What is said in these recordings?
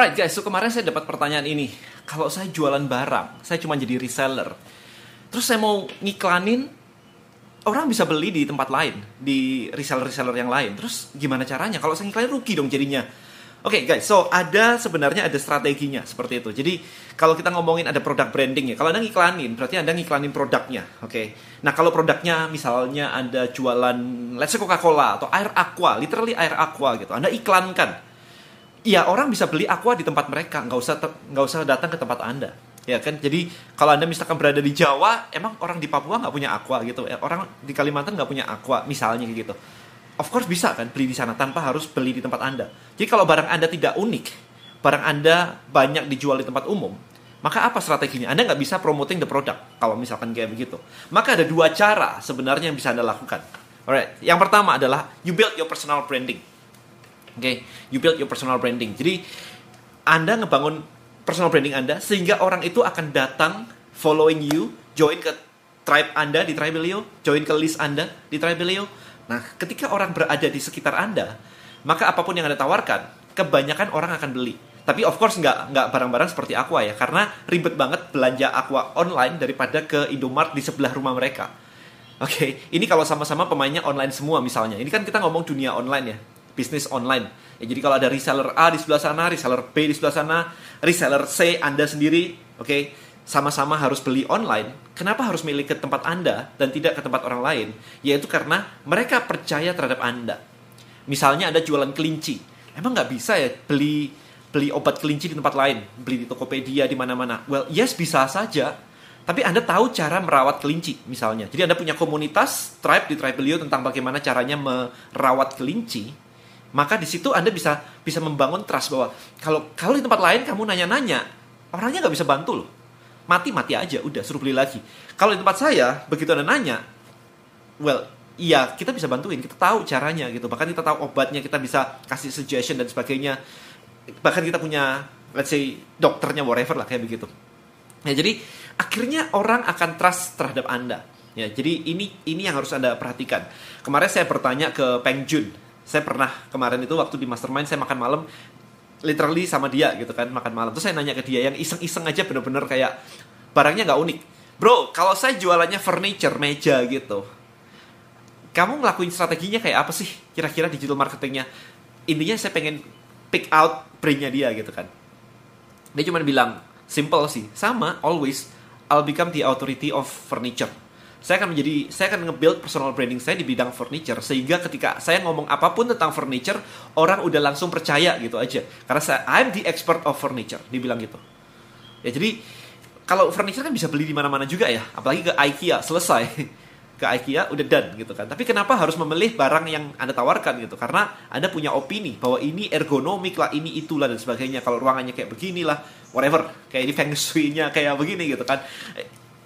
Alright guys, so kemarin saya dapat pertanyaan ini. Kalau saya jualan barang, saya cuma jadi reseller. Terus saya mau ngiklanin, orang bisa beli di tempat lain, di reseller-reseller yang lain. Terus gimana caranya? Kalau saya ngiklanin rugi dong jadinya. Oke okay, guys, so ada sebenarnya ada strateginya seperti itu. Jadi kalau kita ngomongin ada produk branding ya, kalau anda ngiklanin berarti anda ngiklanin produknya, oke. Okay? Nah kalau produknya misalnya anda jualan, let's say Coca-Cola atau air aqua, literally air aqua gitu, anda iklankan ya orang bisa beli aqua di tempat mereka. Nggak usah nggak usah datang ke tempat anda. Ya kan? Jadi kalau anda misalkan berada di Jawa emang orang di Papua nggak punya aqua gitu? Ya, orang di Kalimantan nggak punya aqua misalnya gitu. Of course bisa kan beli di sana tanpa harus beli di tempat anda. Jadi kalau barang anda tidak unik barang anda banyak dijual di tempat umum maka apa strateginya? Anda nggak bisa promoting the product kalau misalkan kayak begitu. Maka ada dua cara sebenarnya yang bisa anda lakukan. Alright yang pertama adalah you build your personal branding Oke, okay? you build your personal branding. Jadi Anda ngebangun personal branding Anda sehingga orang itu akan datang following you, join ke tribe Anda di Tribelio, join ke list Anda di Tribelio. Nah, ketika orang berada di sekitar Anda, maka apa pun yang Anda tawarkan, kebanyakan orang akan beli. Tapi of course nggak nggak barang-barang seperti Aqua ya, karena ribet banget belanja Aqua online daripada ke Indomart di sebelah rumah mereka. Oke, okay, ini kalau sama-sama pemainnya online semua misalnya. Ini kan kita ngomong dunia online ya bisnis online. Ya, jadi kalau ada reseller A di sebelah sana, reseller B di sebelah sana, reseller C Anda sendiri, oke, okay, sama-sama harus beli online. Kenapa harus milih ke tempat Anda dan tidak ke tempat orang lain? Yaitu karena mereka percaya terhadap Anda. Misalnya Anda jualan kelinci, emang nggak bisa ya beli beli obat kelinci di tempat lain, beli di Tokopedia di mana-mana. Well, yes bisa saja, tapi Anda tahu cara merawat kelinci misalnya. Jadi Anda punya komunitas tribe di Tribelio tentang bagaimana caranya merawat kelinci maka di situ Anda bisa bisa membangun trust bahwa kalau kalau di tempat lain kamu nanya-nanya, orangnya nggak bisa bantu loh. Mati-mati aja, udah suruh beli lagi. Kalau di tempat saya, begitu Anda nanya, well, iya kita bisa bantuin, kita tahu caranya gitu. Bahkan kita tahu obatnya, kita bisa kasih suggestion dan sebagainya. Bahkan kita punya, let's say, dokternya, whatever lah, kayak begitu. Ya, jadi akhirnya orang akan trust terhadap Anda. Ya, jadi ini ini yang harus Anda perhatikan. Kemarin saya bertanya ke Peng Jun, saya pernah kemarin itu waktu di mastermind saya makan malam literally sama dia gitu kan makan malam. Terus saya nanya ke dia yang iseng-iseng aja bener-bener kayak barangnya nggak unik. Bro kalau saya jualannya furniture meja gitu kamu ngelakuin strateginya kayak apa sih kira-kira digital marketingnya? Intinya saya pengen pick out brandnya dia gitu kan. Dia cuma bilang simple sih. Sama always I'll become the authority of furniture saya akan menjadi saya akan nge-build personal branding saya di bidang furniture sehingga ketika saya ngomong apa pun tentang furniture orang udah langsung percaya gitu aja. Karena saya I'm the expert of furniture dibilang gitu. Ya jadi kalau furniture kan bisa beli di mana-mana juga ya apalagi ke IKEA selesai. Ke IKEA udah done gitu kan. Tapi kenapa harus memilih barang yang anda tawarkan gitu? Karena anda punya opini bahwa ini ergonomik lah ini itulah dan sebagainya. Kalau ruangannya kayak beginilah whatever. Kayak ini feng shui-nya kayak begini gitu kan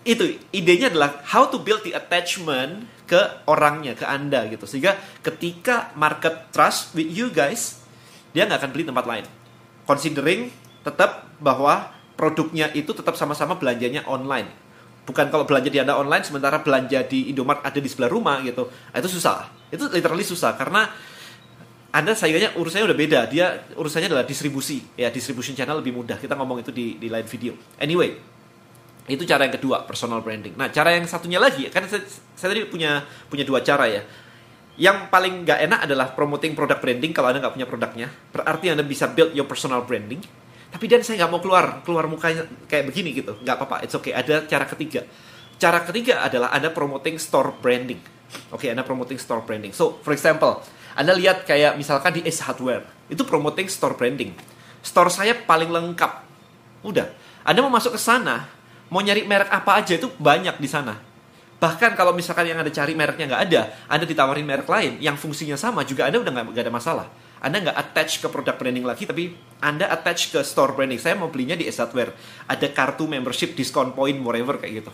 itu idenya adalah how to build the attachment ke orangnya ke anda gitu. Sehingga ketika market trust with you guys dia nggak akan beli tempat lain. Considering tetap bahwa produknya itu tetap sama-sama belanjanya online. Bukan kalau belanja di anda online sementara belanja di Indomart ada di sebelah rumah gitu. Nah, itu susah. Itu literally susah karena anda saingannya urusannya udah beda. Dia urusannya adalah distribusi. Ya distribution channel lebih mudah. Kita ngomong itu di di lain video. Anyway itu cara yang kedua, personal branding. Nah, cara yang satunya lagi, kan saya, saya tadi punya punya dua cara ya. Yang paling nggak enak adalah promoting produk branding kalau anda nggak punya produknya. Berarti anda bisa build your personal branding. Tapi dan saya nggak mau keluar keluar mukanya kayak begini gitu. Nggak apa-apa, it's okay. Ada cara ketiga. Cara ketiga adalah anda promoting store branding. Oke, okay, anda promoting store branding. So, for example, anda lihat kayak misalkan di Ace Hardware, itu promoting store branding. Store saya paling lengkap. Udah, anda mau masuk ke sana, mau nyari merek apa aja itu banyak di sana. Bahkan kalau misalkan yang ada cari mereknya nggak ada, Anda ditawarin merek lain yang fungsinya sama juga Anda udah nggak ada masalah. Anda nggak attach ke produk branding lagi, tapi Anda attach ke store branding. Saya mau belinya di Esatware. Ada kartu membership, discount point, whatever kayak gitu.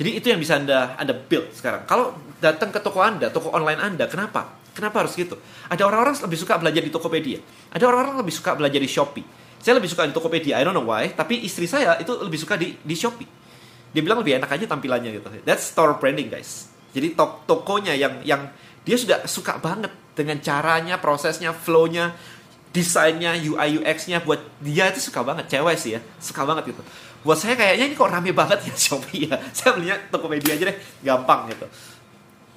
Jadi itu yang bisa Anda Anda build sekarang. Kalau datang ke toko Anda, toko online Anda, kenapa? Kenapa harus gitu? Ada orang-orang lebih suka belajar di Tokopedia. Ada orang-orang lebih suka belajar di Shopee. Saya lebih suka di Tokopedia, I don't know why, tapi istri saya itu lebih suka di di Shopee. Dia bilang lebih enak aja tampilannya gitu. That's store branding, guys. Jadi to tokonya yang yang dia sudah suka banget dengan caranya, prosesnya, flow-nya. desainnya, UI UX-nya buat dia itu suka banget, cewek sih ya, suka banget gitu. Buat saya kayaknya ini kok rame banget ya Shopee ya. Saya belinya Tokopedia aja deh, gampang gitu.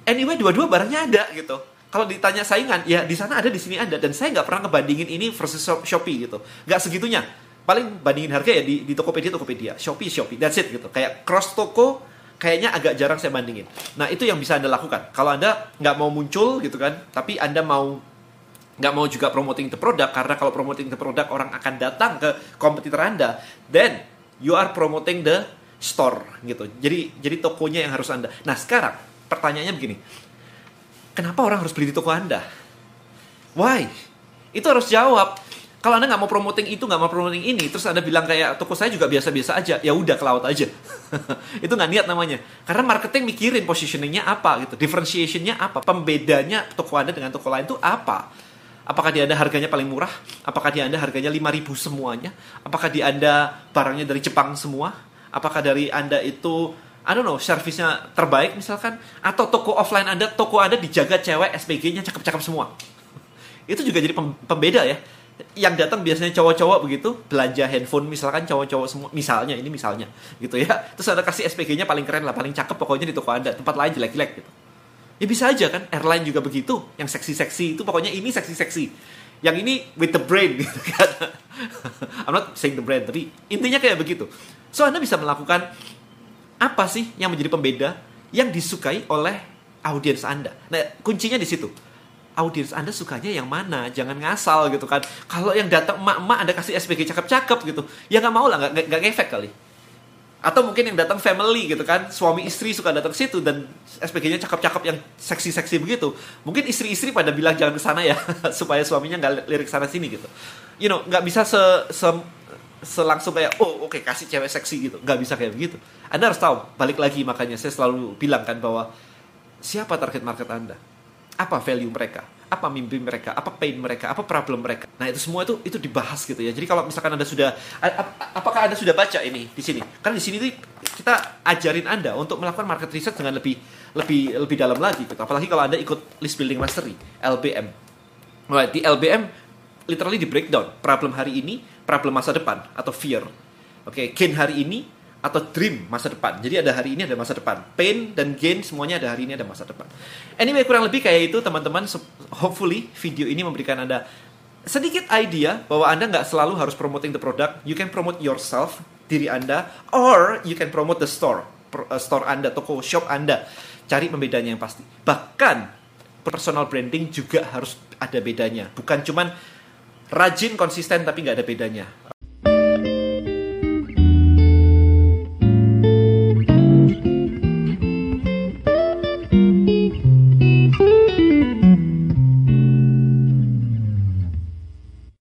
Anyway, dua-dua barangnya ada gitu. Kalau ditanya saingan, ya di sana ada, di sini ada. Dan saya nggak pernah ngebandingin ini versus Shopee gitu. Nggak segitunya. Paling bandingin harga ya di, di Tokopedia, Tokopedia. Shopee, Shopee. That's it gitu. Kayak cross toko, kayaknya agak jarang saya bandingin. Nah, itu yang bisa Anda lakukan. Kalau Anda nggak mau muncul gitu kan, tapi Anda mau nggak mau juga promoting the product karena kalau promoting the product orang akan datang ke kompetitor Anda, then you are promoting the store gitu. Jadi jadi tokonya yang harus Anda. Nah, sekarang pertanyaannya begini. Kenapa orang harus beli di toko Anda? Why? Itu harus jawab. Kalau Anda nggak mau promoting itu, nggak mau promoting ini, terus Anda bilang kayak toko saya juga biasa-biasa aja, ya udah ke laut aja. itu nggak niat namanya. Karena marketing mikirin positioningnya apa gitu, differentiationnya apa, pembedanya toko Anda dengan toko lain itu apa. Apakah di Anda harganya paling murah? Apakah di Anda harganya 5000 semuanya? Apakah di Anda barangnya dari Jepang semua? Apakah dari Anda itu I don't know, servisnya terbaik misalkan atau toko offline Anda, toko Anda dijaga cewek SPG-nya cakep-cakep semua. Itu juga jadi pembeda ya. Yang datang biasanya cowok-cowok begitu, belanja handphone misalkan cowok-cowok semua, misalnya ini misalnya gitu ya. Terus Anda kasih SPG-nya paling keren lah, paling cakep pokoknya di toko Anda, tempat lain jelek-jelek gitu. Ya bisa aja kan, airline juga begitu, yang seksi-seksi itu pokoknya ini seksi-seksi. Yang ini with the brain gitu kan. I'm not saying the brand, tapi intinya kayak begitu. So Anda bisa melakukan apa sih yang menjadi pembeda yang disukai oleh audiens Anda? Nah, kuncinya di situ. Audiens Anda sukanya yang mana? Jangan ngasal gitu kan. Kalau yang datang emak-emak Anda kasih SPG cakep-cakep gitu, ya nggak mau lah, nggak nggak efek kali. Atau mungkin yang datang family gitu kan, suami istri suka datang situ dan SPG-nya cakep-cakep yang seksi-seksi begitu. Mungkin istri-istri pada bilang jangan ke sana ya, supaya suaminya nggak lirik sana sini gitu. You know, nggak bisa se, se selangsung kayak oh oke okay, kasih cewek seksi gitu. Nggak bisa kayak begitu. Anda harus tahu balik lagi makanya saya selalu bilang kan bahwa siapa target market anda? Apa value mereka? Apa mimpi mereka? Apa pain mereka? Apa problem mereka? Nah itu semua itu itu dibahas gitu ya. Jadi kalau misalkan anda sudah apakah anda sudah baca ini di sini? Karena di sini kita ajarin anda untuk melakukan market research dengan lebih lebih lebih dalam lagi gitu. Apalagi kalau anda ikut list building mastery LBM right, di LBM literally di breakdown problem hari ini problem masa depan atau fear. Oke, okay, gain hari ini atau dream masa depan. Jadi ada hari ini ada masa depan. Pain dan gain semuanya ada hari ini ada masa depan. Anyway, kurang lebih kayak itu teman-teman. Hopefully video ini memberikan Anda sedikit idea bahwa Anda nggak selalu harus promoting the product. You can promote yourself, diri Anda, or you can promote the store, uh, store Anda, toko shop Anda. Cari pembedanya yang pasti. Bahkan personal branding juga harus ada bedanya. Bukan cuman rajin konsisten tapi nggak ada bedanya